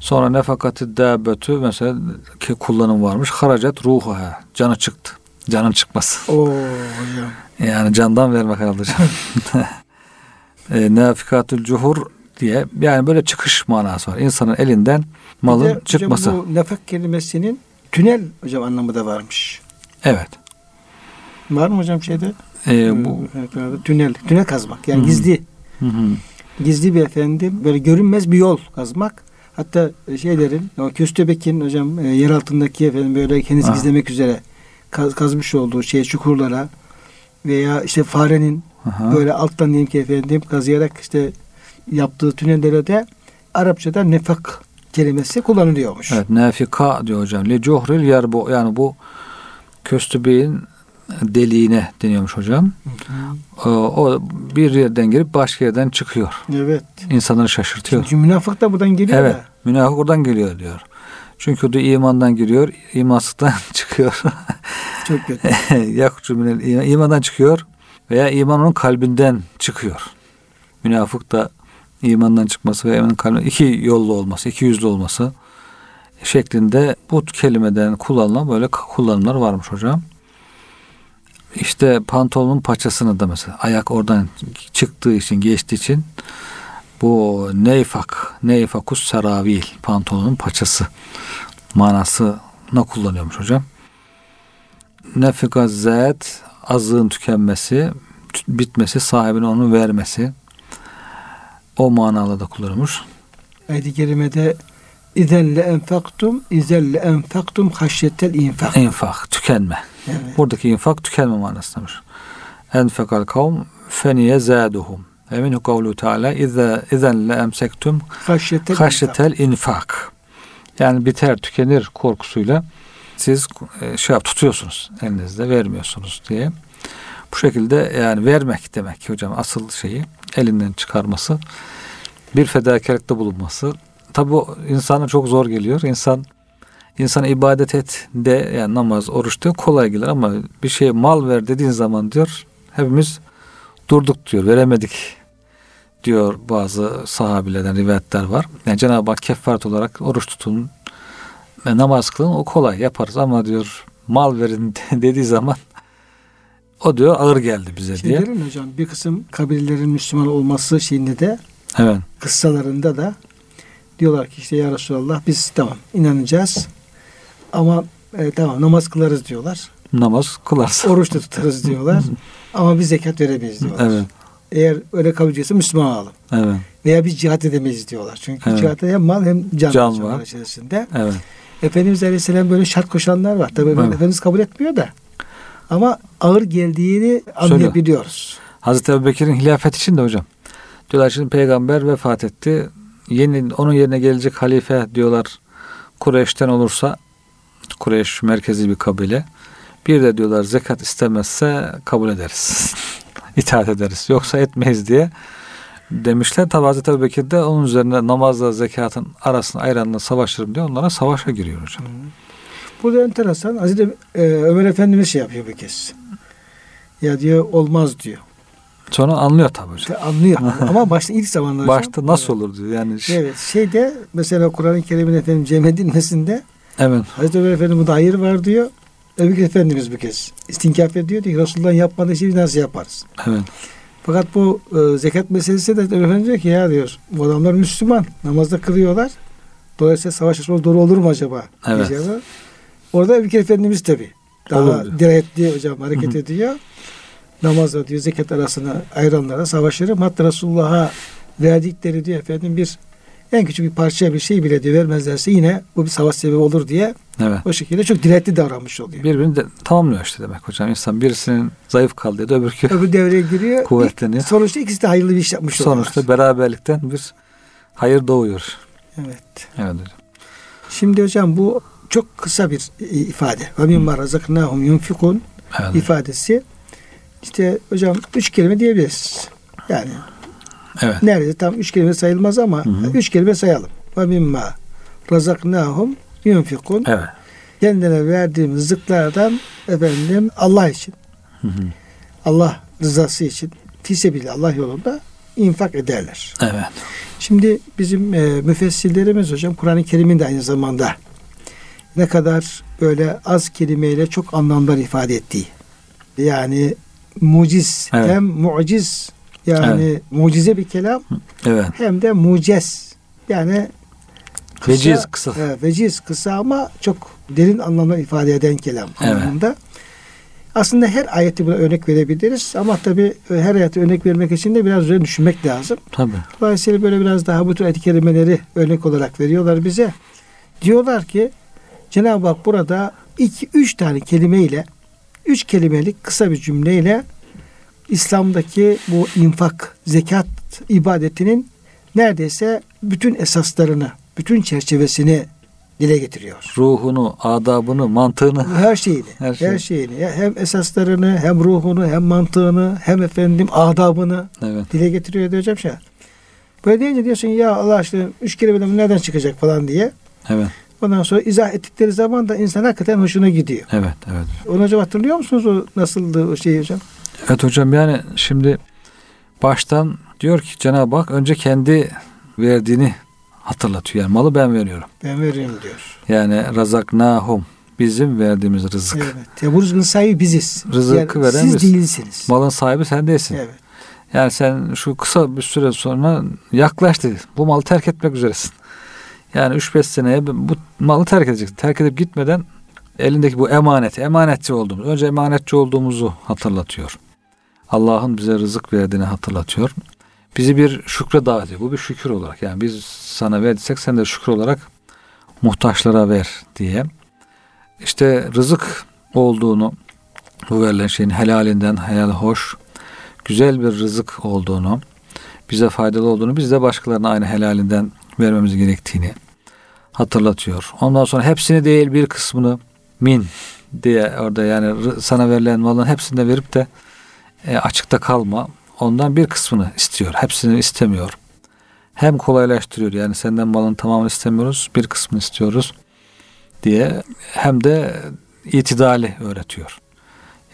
Speaker 2: Sonra nefakati dâbetü mesela ki kullanım varmış. Haracat ruhuha. Canı çıktı. Canın çıkması.
Speaker 1: Oo hocam.
Speaker 2: Yani candan vermek herhalde *laughs* e, Nafikatül cuhur diye yani böyle çıkış manası var. İnsanın elinden malın de, çıkması.
Speaker 1: Hocam bu nefak kelimesinin tünel hocam anlamı da varmış.
Speaker 2: Evet.
Speaker 1: Var mı hocam şeyde?
Speaker 2: Ee, bu
Speaker 1: tünel, tünel kazmak. Yani Hı-hı. gizli. Hı-hı. Gizli bir efendim böyle görünmez bir yol kazmak. Hatta şeylerin o Köstebek'in hocam e, yer altındaki efendim böyle kendisi ha. gizlemek üzere kaz, kazmış olduğu şey çukurlara veya işte farenin Aha. böyle alttan diyeyim ki efendim kazıyarak işte yaptığı tünellere de Arapçada nefak kelimesi kullanılıyormuş.
Speaker 2: Evet nefika diyor hocam. Le cuhril yer bu yani bu köstübeğin deliğine deniyormuş hocam. Hı hı. O, bir yerden girip başka yerden çıkıyor.
Speaker 1: Evet.
Speaker 2: İnsanları şaşırtıyor.
Speaker 1: Çünkü münafık da buradan geliyor
Speaker 2: Evet. Da. Münafık oradan geliyor diyor. Çünkü de imandan giriyor, imansızdan *laughs* çıkıyor.
Speaker 1: Çok kötü. *laughs*
Speaker 2: Yakçu minel imandan çıkıyor veya iman onun kalbinden çıkıyor. Münafık da imandan çıkması ve imanın kalbinden iki yollu olması, iki yüzlü olması şeklinde bu kelimeden kullanılan böyle kullanımlar varmış hocam. İşte pantolonun paçasını da mesela ayak oradan çıktığı için geçtiği için bu neyfak, neyfakus seravil pantolonun paçası manasına kullanıyormuş hocam. Nefika zat azığın tükenmesi, bitmesi, sahibine onu vermesi o manada da kullanılmış.
Speaker 1: Ayet-i kerimede İzelle enfaktum, izelle enfaktum haşyetel infak.
Speaker 2: İnfak, tükenme. Evet. Buradaki infak tükenme manasındadır. Enfekal kavm feniye zâduhum. Ve minhu kavlu teala izen le emsektum haşyetel infak. Yani biter tükenir korkusuyla siz e, şey yap, tutuyorsunuz elinizde vermiyorsunuz diye. Bu şekilde yani vermek demek ki hocam asıl şeyi elinden çıkarması bir fedakarlıkta bulunması. Tabi bu insana çok zor geliyor. İnsan insana ibadet et de yani namaz, oruç diyor kolay gelir ama bir şey mal ver dediğin zaman diyor hepimiz durduk diyor veremedik diyor bazı sahabilerden rivayetler var. Yani Cenab-ı Hak kefaret olarak oruç tutun namaz kılın o kolay yaparız ama diyor mal verin *laughs* dediği zaman o diyor ağır geldi bize şey diye.
Speaker 1: Derim hocam bir kısım kabilelerin Müslüman olması şeyinde de
Speaker 2: evet.
Speaker 1: kıssalarında da diyorlar ki işte ya Resulallah biz tamam inanacağız ama e, tamam namaz kılarız diyorlar.
Speaker 2: Namaz kılarsın.
Speaker 1: Oruç da tutarız *laughs* diyorlar. ama biz zekat veremeyiz diyorlar.
Speaker 2: Evet.
Speaker 1: eğer öyle kabul ediyorsa Müslüman olalım.
Speaker 2: Evet.
Speaker 1: Veya biz cihat edemeyiz diyorlar. Çünkü
Speaker 2: Evet.
Speaker 1: cihatta hem mal hem can,
Speaker 2: Can
Speaker 1: var. içerisinde.
Speaker 2: Evet.
Speaker 1: Efendimiz Aleyhisselam böyle şart koşanlar var. Tabii
Speaker 2: Evet.
Speaker 1: Efendimiz kabul etmiyor da. Ama ağır geldiğini anlayabiliyoruz.
Speaker 2: Hazreti Ebubekir'in hilafet için de hocam. Diyorlar şimdi peygamber vefat etti. Yeni onun yerine gelecek halife diyorlar Kureyş'ten olursa Kureyş merkezi bir kabile. Bir de diyorlar zekat istemezse kabul ederiz. *laughs* İtaat ederiz. Yoksa etmeyiz diye demişler. Tabi Hazreti Ebubekir de onun üzerine namazla zekatın arasını ayranla savaşırım diye onlara savaşa giriyor hocam.
Speaker 1: Burada enteresan. Hazreti e, Ömer Efendimiz şey yapıyor bir kez. Ya diyor olmaz diyor.
Speaker 2: Sonra anlıyor tabi hocam.
Speaker 1: Anlıyor. *laughs* Ama başta ilk zamanlar hocam-
Speaker 2: Başta nasıl olur diyor. Yani
Speaker 1: Evet. Şeyde mesela Kur'an-ı Kerim'in efendim cem edilmesinde
Speaker 2: evet.
Speaker 1: Hazreti Ömer Efendimiz'de hayır var diyor. Ebu Bekir Efendimiz bir kez istinkaf ediyor diyor ki Resulullah'ın yapmadığı şeyi nasıl yaparız?
Speaker 2: Evet.
Speaker 1: Fakat bu e, zekat meselesi de diyor ki ya diyor bu adamlar Müslüman namazda kılıyorlar. Dolayısıyla savaş açması doğru olur mu acaba?
Speaker 2: Evet.
Speaker 1: diyeceğim. Orada Ebu Bekir Efendimiz tabi daha
Speaker 2: Olur
Speaker 1: dirayetli hocam hareket
Speaker 2: Hı hı.
Speaker 1: ediyor. Namazla diyor zekat arasına ayıranlara savaşırım. Hatta Resulullah'a verdikleri diyor efendim bir en küçük bir parça bir şey bile diyor vermezlerse yine bu bir savaş sebebi olur diye
Speaker 2: Evet.
Speaker 1: o şekilde çok diretli davranmış oluyor.
Speaker 2: Birbirini de tamamlıyor işte demek hocam. İnsan birisinin zayıf kaldığı da öbürkü
Speaker 1: Öbür devreye giriyor. *laughs*
Speaker 2: kuvvetleniyor.
Speaker 1: Sonuçta ikisi de hayırlı bir iş yapmış
Speaker 2: Sonuçta
Speaker 1: oluyorlar.
Speaker 2: beraberlikten bir hayır doğuyor.
Speaker 1: Evet.
Speaker 2: Evet hocam.
Speaker 1: Şimdi hocam bu çok kısa bir ifade. Ve mimma razaknahum yunfikun ifadesi. İşte hocam üç kelime diyebiliriz. Yani
Speaker 2: evet.
Speaker 1: neredeyse tam üç kelime sayılmaz ama
Speaker 2: Hı hı.
Speaker 1: üç kelime sayalım. Ve mimma razaknahum yunfikun.
Speaker 2: Evet.
Speaker 1: Kendilerine verdiğimiz rızıklardan efendim Allah için,
Speaker 2: Hı hı.
Speaker 1: Allah rızası için fisebillah Allah yolunda infak ederler.
Speaker 2: Evet.
Speaker 1: Şimdi bizim e, müfessirlerimiz hocam Kur'an-ı Kerim'in de aynı zamanda ne kadar böyle az kelimeyle çok anlamlar ifade ettiği. Yani muciz
Speaker 2: Evet.
Speaker 1: hem muciz yani mucize bir kelam
Speaker 2: Evet.
Speaker 1: hem de mucez yani kısa,
Speaker 2: Veciz kısa.
Speaker 1: Evet, veciz kısa ama çok derin anlamlar ifade eden kelam
Speaker 2: Evet.
Speaker 1: anlamında. Aslında her ayeti buna örnek verebiliriz ama tabi her ayeti örnek vermek için de biraz üzerine düşünmek lazım.
Speaker 2: Tabii.
Speaker 1: Dolayısıyla böyle biraz daha bu tür ayet-i kerimeleri örnek olarak veriyorlar bize. Diyorlar ki Cenab-ı Hak burada iki, üç tane kelimeyle üç kelimelik kısa bir cümleyle İslam'daki bu infak, zekat ibadetinin neredeyse bütün esaslarını, bütün çerçevesini dile getiriyor.
Speaker 2: Ruhunu, adabını, mantığını.
Speaker 1: Her şeyini, *laughs*
Speaker 2: Her
Speaker 1: her,
Speaker 2: şey.
Speaker 1: şeyini, ya hem esaslarını, hem ruhunu, hem mantığını, hem efendim adabını,
Speaker 2: Evet.
Speaker 1: dile getiriyor diyor hocam şey. Böyle deyince diyorsun ya Allah aşkına üç kelimeden bu nereden çıkacak falan diye.
Speaker 2: Evet.
Speaker 1: Ondan sonra izah ettikleri zaman da insan hakikaten hoşuna gidiyor.
Speaker 2: Evet. Evet.
Speaker 1: Onu hocam hatırlıyor musunuz o nasıldı o şey hocam?
Speaker 2: Evet hocam yani şimdi baştan diyor ki Cenab-ı Hak önce kendi verdiğini hatırlatıyor. Yani malı ben veriyorum.
Speaker 1: Ben veriyorum diyor.
Speaker 2: Yani razaknahum bizim verdiğimiz rızık.
Speaker 1: Evet. Ya bu rızkın sahibi biziz.
Speaker 2: Rızıkı veren
Speaker 1: siz
Speaker 2: biz.
Speaker 1: değilsiniz.
Speaker 2: Malın sahibi sen değilsin.
Speaker 1: Evet.
Speaker 2: Yani sen şu kısa bir süre sonra yaklaştı. Bu malı terk etmek üzeresin. Yani 3-5 seneye bu malı terk edeceksin. Terk edip gitmeden elindeki bu emanet, emanetçi olduğumuz, önce emanetçi olduğumuzu hatırlatıyor. Allah'ın bize rızık verdiğini hatırlatıyor. Bizi bir şükre davet ediyor. Bu bir şükür olarak. Yani biz sana verdiysek sen de şükür olarak muhtaçlara ver diye. İşte rızık olduğunu, bu verilen şeyin helalinden, helal hoş, güzel bir rızık olduğunu, bize faydalı olduğunu, biz de başkalarına aynı helalinden vermemiz gerektiğini hatırlatıyor. Ondan sonra hepsini değil bir kısmını min diye orada yani sana verilen malın hepsini de verip de e, açıkta kalma. Ondan bir kısmını istiyor. Hepsini istemiyor. Hem kolaylaştırıyor yani senden malın tamamını istemiyoruz bir kısmını istiyoruz diye hem de itidali öğretiyor.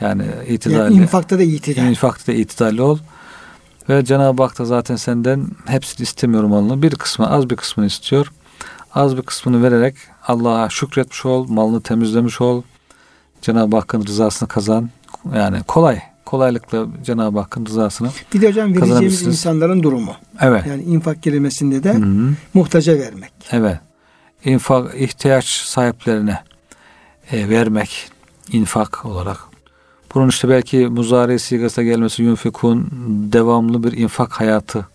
Speaker 2: Yani itidali.
Speaker 1: Yani infakta da itidal.
Speaker 2: İnfakta da itidalli ol. Ve Cenab-ı Hak da zaten senden hepsini istemiyorum malını. Bir kısmı, az bir kısmını istiyor. Az bir kısmını vererek Allah'a şükretmiş ol, malını temizlemiş ol. Cenab-ı Hakk'ın rızasını kazan. Yani kolay, kolaylıkla Cenab-ı Hakk'ın rızasını.
Speaker 1: Bir de hocam vereceğimiz insanların durumu.
Speaker 2: Evet.
Speaker 1: Yani infak kelimesinde de
Speaker 2: Hı hı.
Speaker 1: muhtaca vermek.
Speaker 2: Evet. İnfak ihtiyaç sahiplerine e, vermek infak olarak Bunun işte belki muzari sigasına gelmesi yunfikun devamlı bir infak hayatı,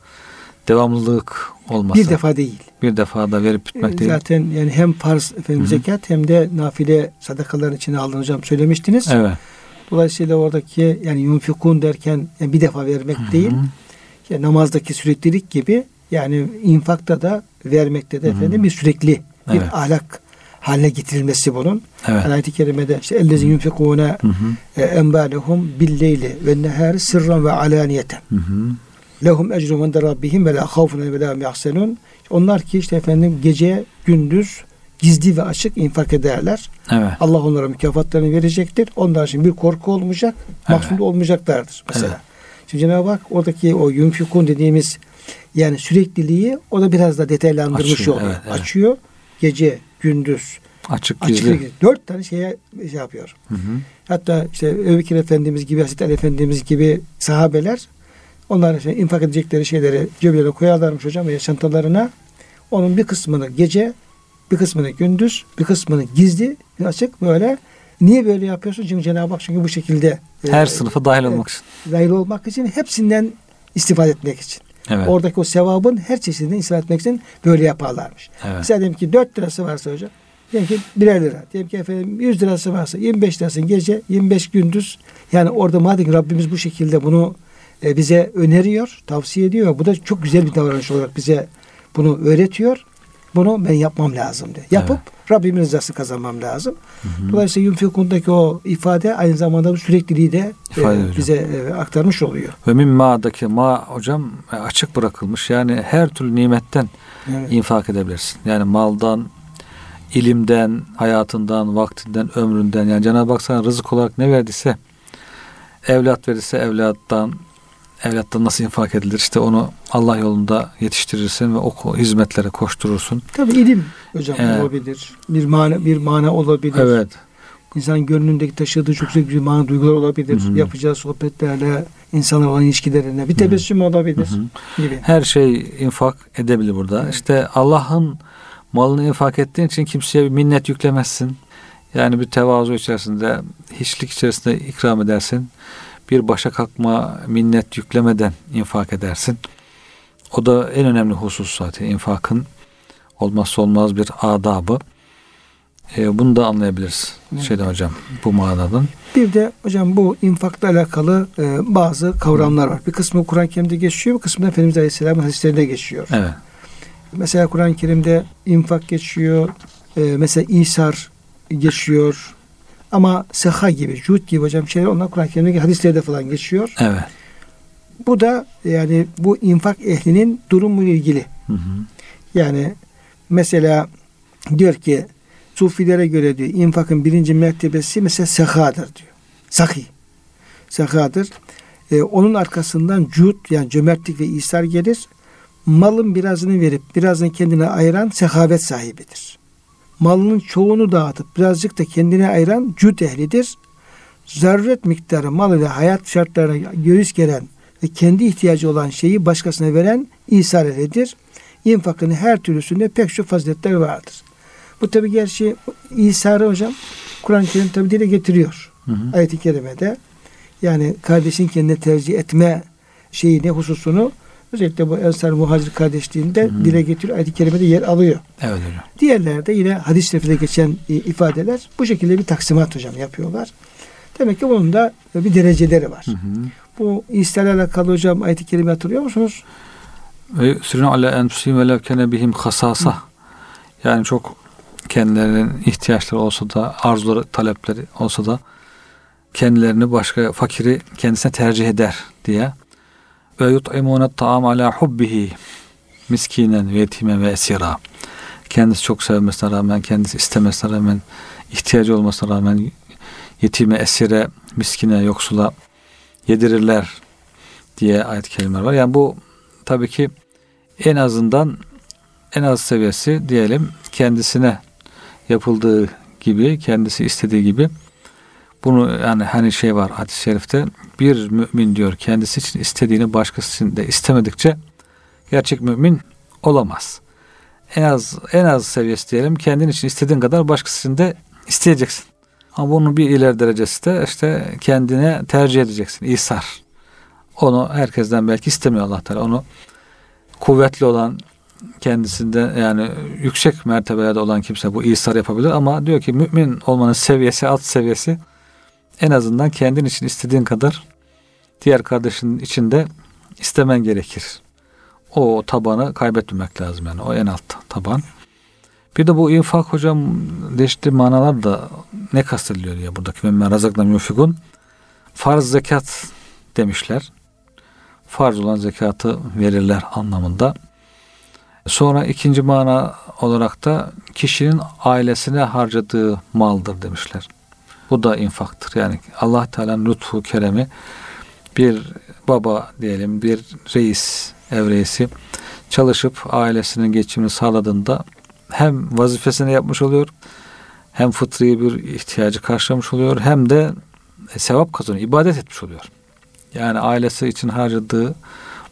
Speaker 2: devamlılık olması.
Speaker 1: Bir defa değil.
Speaker 2: Bir defa da verip bitmek
Speaker 1: Ee,
Speaker 2: değil.
Speaker 1: Zaten yani hem farz efendim
Speaker 2: Hı hı.
Speaker 1: zekat hem de nafile sadakaların içine aldığını hocam söylemiştiniz.
Speaker 2: Evet.
Speaker 1: Dolayısıyla oradaki yani yunfikun derken yani bir defa vermek değil.
Speaker 2: Hı hı.
Speaker 1: Yani namazdaki süreklilik gibi yani infakta da vermekte de
Speaker 2: Hı hı.
Speaker 1: efendim bir sürekli bir
Speaker 2: Evet.
Speaker 1: ahlak haline getirilmesi bunun.
Speaker 2: Evet.
Speaker 1: Yani ayet-i kerimede işte ellezi yunfikune
Speaker 2: Hı hı.
Speaker 1: enbalehum billeyli ve nehari sırran ve
Speaker 2: hı.
Speaker 1: Lehum ecrum inde rabbihim ve la havfun ve yahsenun. Onlar ki işte efendim gece gündüz gizli ve açık infak ederler.
Speaker 2: Evet.
Speaker 1: Allah onlara mükafatlarını verecektir. Onlar için bir korku olmayacak, mahzun da olmayacaklardır mesela.
Speaker 2: Evet.
Speaker 1: Şimdi Cenab-ı Hak oradaki o yunfikun dediğimiz yani sürekliliği o da biraz da detaylandırmış
Speaker 2: Açıyor,
Speaker 1: oluyor.
Speaker 2: evet, evet.
Speaker 1: Açıyor. Gece, gündüz,
Speaker 2: Açık
Speaker 1: açık
Speaker 2: gizli.
Speaker 1: dört tane şeye şey yapıyor.
Speaker 2: Hı hı.
Speaker 1: Hatta işte Ebu Bekir Efendimiz gibi, Hazreti Ali Efendimiz gibi sahabeler onlar işte infak edecekleri şeyleri ceblerine koyarlarmış hocam veya çantalarına. Onun bir kısmını gece, bir kısmını gündüz, bir kısmını gizli, bir açık böyle. Niye böyle yapıyorsun? Çünkü Cenab-ı Hak çünkü bu şekilde
Speaker 2: Her
Speaker 1: e,
Speaker 2: sınıfa dahil
Speaker 1: e,
Speaker 2: olmak için.
Speaker 1: dahil olmak için hepsinden istifade etmek için.
Speaker 2: Evet.
Speaker 1: Oradaki o sevabın her çeşidinden istifade etmek için böyle yaparlarmış.
Speaker 2: Evet.
Speaker 1: Mesela diyelim ki 4 lirası varsa hocam. Diyelim ki birer lira. Diyelim ki efendim 100 lirası varsa 25 lirası gece 25 gündüz. Yani orada madem Rabbimiz bu şekilde bunu e, bize öneriyor, tavsiye ediyor. Bu da çok güzel bir davranış olarak bize bunu öğretiyor. Bunu ben yapmam lazım diye. Yapıp Rabbimin rızası kazanmam lazım. Dolayısıyla Yunfikundaki o ifade aynı zamanda bu sürekliliği de e, bize e, aktarmış oluyor.
Speaker 2: Ve min ma'daki ma hocam e, açık bırakılmış. Yani her türlü nimetten
Speaker 1: Evet.
Speaker 2: infak edebilirsin. Yani maldan, ilimden, hayatından, vaktinden, ömründen. Yani Cenab-ı Hak sana rızık olarak ne verdiyse, evlat verirse evlattan, evlattan nasıl infak edilir? İşte onu Allah yolunda yetiştirirsin ve o hizmetlere koşturursun.
Speaker 1: Tabii ilim hocam
Speaker 2: Evet.
Speaker 1: olabilir. Bir mana bir mana olabilir.
Speaker 2: Evet.
Speaker 1: İnsan gönlündeki taşıdığı çok güzel bir mana duygular olabilir.
Speaker 2: Hı hı.
Speaker 1: Yapacağı sohbetlerle, insanlar olan ilişkilerine bir tebessüm olabilir
Speaker 2: Hı hı.
Speaker 1: gibi.
Speaker 2: Her şey infak edebilir burada.
Speaker 1: Evet.
Speaker 2: İşte Allah'ın malını infak ettiğin için kimseye bir minnet yüklemezsin. Yani bir tevazu içerisinde, hiçlik içerisinde ikram edersin. Bir başa kalkma, minnet yüklemeden infak edersin. O da en önemli husus zaten infakın olmazsa olmaz bir adabı. Ee, bunu da anlayabiliriz
Speaker 1: Evet.
Speaker 2: şeyden hocam bu manadan.
Speaker 1: Bir de hocam bu infakla alakalı e, bazı kavramlar var. Bir kısmı Kur'an-ı Kerim'de geçiyor, bir kısmı da Efendimiz Aleyhisselam'ın hadislerinde geçiyor.
Speaker 2: Evet.
Speaker 1: Mesela Kur'an-ı Kerim'de infak geçiyor, e, mesela İsar geçiyor. Ama seha gibi, cud gibi hocam şeyler onlar Kur'an-ı Kerim'deki hadislerde falan geçiyor.
Speaker 2: Evet.
Speaker 1: Bu da yani bu infak ehlinin durumuyla ilgili.
Speaker 2: Hı hı.
Speaker 1: Yani mesela diyor ki Sufilere göre diyor infakın birinci mertebesi mesela sehadır diyor. Sahi. Sehadır. Ee, onun arkasından cud yani cömertlik ve isar gelir. Malın birazını verip birazını kendine ayıran sehavet sahibidir. Malının çoğunu dağıtıp birazcık da kendine ayıran cud ehlidir. Zaruret miktarı mal ile hayat şartlarına göğüs gelen ve kendi ihtiyacı olan şeyi başkasına veren isar ehlidir. İnfakın her türlüsünde pek çok faziletler vardır. Bu tabi gerçi İsa'rı hocam Kur'an-ı Kerim tabi dile getiriyor.
Speaker 2: Hı hı.
Speaker 1: Ayet-i Kerime'de. Yani kardeşin kendine tercih etme şeyini, hususunu özellikle bu Ensar Muhacir kardeşliğinde
Speaker 2: Hı hı.
Speaker 1: dile getiriyor. Ayet-i Kerime'de yer alıyor.
Speaker 2: Evet hocam.
Speaker 1: Diğerlerde yine hadis şerifinde geçen e, ifadeler bu şekilde bir taksimat hocam yapıyorlar. Demek ki bunun da bir dereceleri var.
Speaker 2: Hı hı.
Speaker 1: Bu İsa'yla alakalı hocam ayet-i kerime hatırlıyor musunuz?
Speaker 2: Ve yusirun ala enfusihim ve lev kene bihim hasasa. Yani çok kendilerinin ihtiyaçları olsa da, arzuları, talepleri olsa da kendilerini başka fakiri kendisine tercih eder diye. Ve yut'imune ta'am ala hubbihi miskinen ve yetimen ve esira. Kendisi çok sevmesine rağmen, kendisi istemesine rağmen, ihtiyacı olmasına rağmen yetime, esire, miskine, yoksula yedirirler diye ayet kelimeler var. Yani bu tabii ki en azından en az seviyesi diyelim kendisine yapıldığı gibi, kendisi istediği gibi bunu yani hani şey var hadis-i şerifte bir mümin diyor kendisi için istediğini başkası için de istemedikçe gerçek mümin olamaz. En az en az seviyesi diyelim kendin için istediğin kadar başkası için de isteyeceksin. Ama bunun bir ileri derecesi de işte kendine tercih edeceksin. İsar. Onu herkesten belki istemiyor Allah Teala. Onu kuvvetli olan kendisinde yani yüksek mertebede olan kimse bu İsar yapabilir ama diyor ki mümin olmanın seviyesi alt seviyesi en azından kendin için istediğin kadar diğer kardeşin içinde istemen gerekir. O tabanı kaybetmemek lazım yani o en alt taban. Bir de bu infak hocam değişti manalar da ne kastediliyor ya buradaki memme razakla müfikun farz zekat demişler. Farz olan zekatı verirler anlamında. Sonra ikinci mana olarak da kişinin ailesine harcadığı maldır demişler. Bu da infaktır. Yani Allah Teala'nın lütfu, keremi bir baba diyelim, bir reis, ev reisi çalışıp ailesinin geçimini sağladığında hem vazifesini yapmış oluyor, hem fıtri bir ihtiyacı karşılamış oluyor, hem de sevap kazanıyor, ibadet etmiş oluyor. Yani ailesi için harcadığı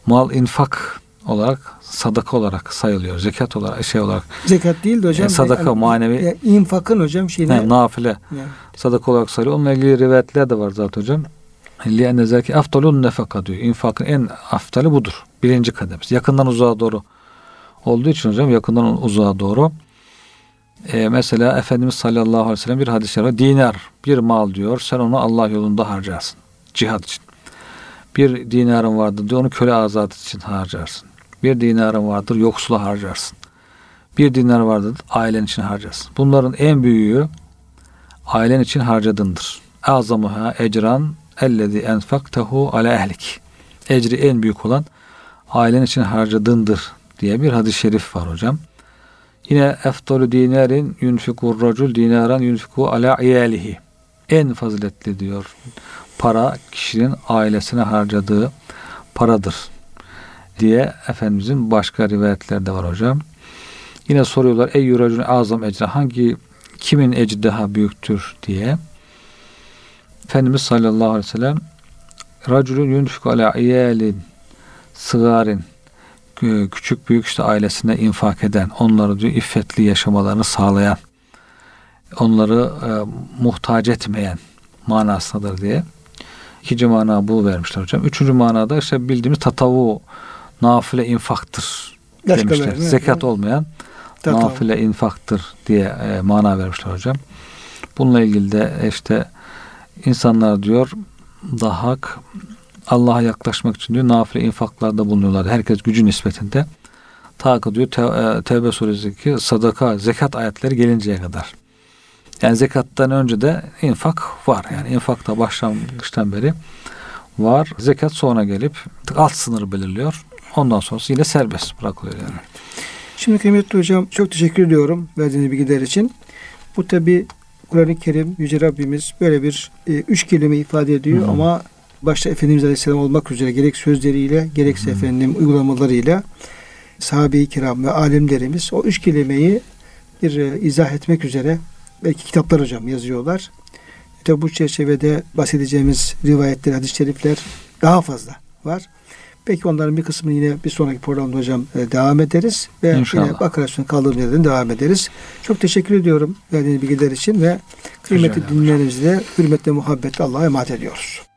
Speaker 2: mal infak olarak sadaka olarak sayılıyor. Zekat olarak şey olarak.
Speaker 1: Zekat değil de hocam.
Speaker 2: E, sadaka
Speaker 1: yani,
Speaker 2: manevi.
Speaker 1: E, infakın hocam şeyine.
Speaker 2: Yani, nafile. Yani. Sadaka olarak sayılıyor. Onunla ilgili rivayetler de var zaten hocam. Li'enne zeki aftalun nefaka diyor. İnfakın en aftali budur. Birinci kademesi. Yakından uzağa doğru olduğu için hocam yakından uzağa doğru. E, mesela Efendimiz sallallahu aleyhi ve sellem bir hadis var. Dinar bir mal diyor. Sen onu Allah yolunda harcarsın. Cihad için. Bir dinarın vardır diyor. Onu köle azat için harcarsın. Bir dinarın vardır yoksula harcarsın. Bir dinar vardır ailen için harcarsın. Bunların en büyüğü ailen için harcadındır. Azamuha ecran ellezi enfaktehu ala ehlik. Ecri en büyük olan ailen için harcadındır diye bir hadis-i şerif var hocam. Yine eftolü dinarin yunfikur racul dinaran yunfiku ala iyalihi. En faziletli diyor para kişinin ailesine harcadığı paradır diye Efendimizin başka rivayetleri de var hocam. Yine soruyorlar ey yuracun azam ecra hangi kimin ecri daha büyüktür diye. Efendimiz sallallahu aleyhi ve sellem raculun yunfiku ala iyalin sıgarin küçük büyük işte ailesine infak eden, onları diyor iffetli yaşamalarını sağlayan, onları e, muhtaç etmeyen manasındadır diye. İkinci mana bu vermişler hocam. Üçüncü manada işte bildiğimiz tatavu nafile infaktır
Speaker 1: Başka
Speaker 2: demişler.
Speaker 1: verme,
Speaker 2: Zekat
Speaker 1: evet.
Speaker 2: olmayan
Speaker 1: Tatavu.
Speaker 2: nafile infaktır diye e, mana vermişler hocam. Bununla ilgili de işte insanlar diyor daha hak Allah'a yaklaşmak için diyor nafile infaklarda bulunuyorlar. Herkes gücü nispetinde. Ta ki diyor te, e, Tevbe suresindeki sadaka, zekat ayetleri gelinceye kadar. Yani zekattan önce de infak var. Yani infakta başlangıçtan beri var. Zekat sonra gelip alt sınırı belirliyor. Ondan sonrası yine serbest bırakılıyor yani.
Speaker 1: Şimdi kıymetli hocam çok teşekkür ediyorum verdiğiniz bilgiler için. Bu tabi Kur'an-ı Kerim Yüce Rabbimiz böyle bir e, üç kelime ifade ediyor
Speaker 2: Hı.
Speaker 1: ama başta Efendimiz Aleyhisselam olmak üzere gerek sözleriyle gerekse
Speaker 2: Hı.
Speaker 1: efendim uygulamalarıyla sahabe-i kiram ve alimlerimiz o üç kelimeyi bir e, izah etmek üzere belki kitaplar hocam yazıyorlar. Tabi bu çerçevede bahsedeceğimiz rivayetler, hadis-i şerifler daha fazla var. Belki onların bir kısmını yine bir sonraki programda hocam e, devam ederiz. Ve
Speaker 2: İnşallah.
Speaker 1: yine Bakara Sunu'nun kaldığımız yerden devam ederiz. Çok teşekkür ediyorum verdiğiniz bilgiler için ve kıymetli dinleyenlerimizi de hürmetle muhabbetle Allah'a emanet ediyoruz.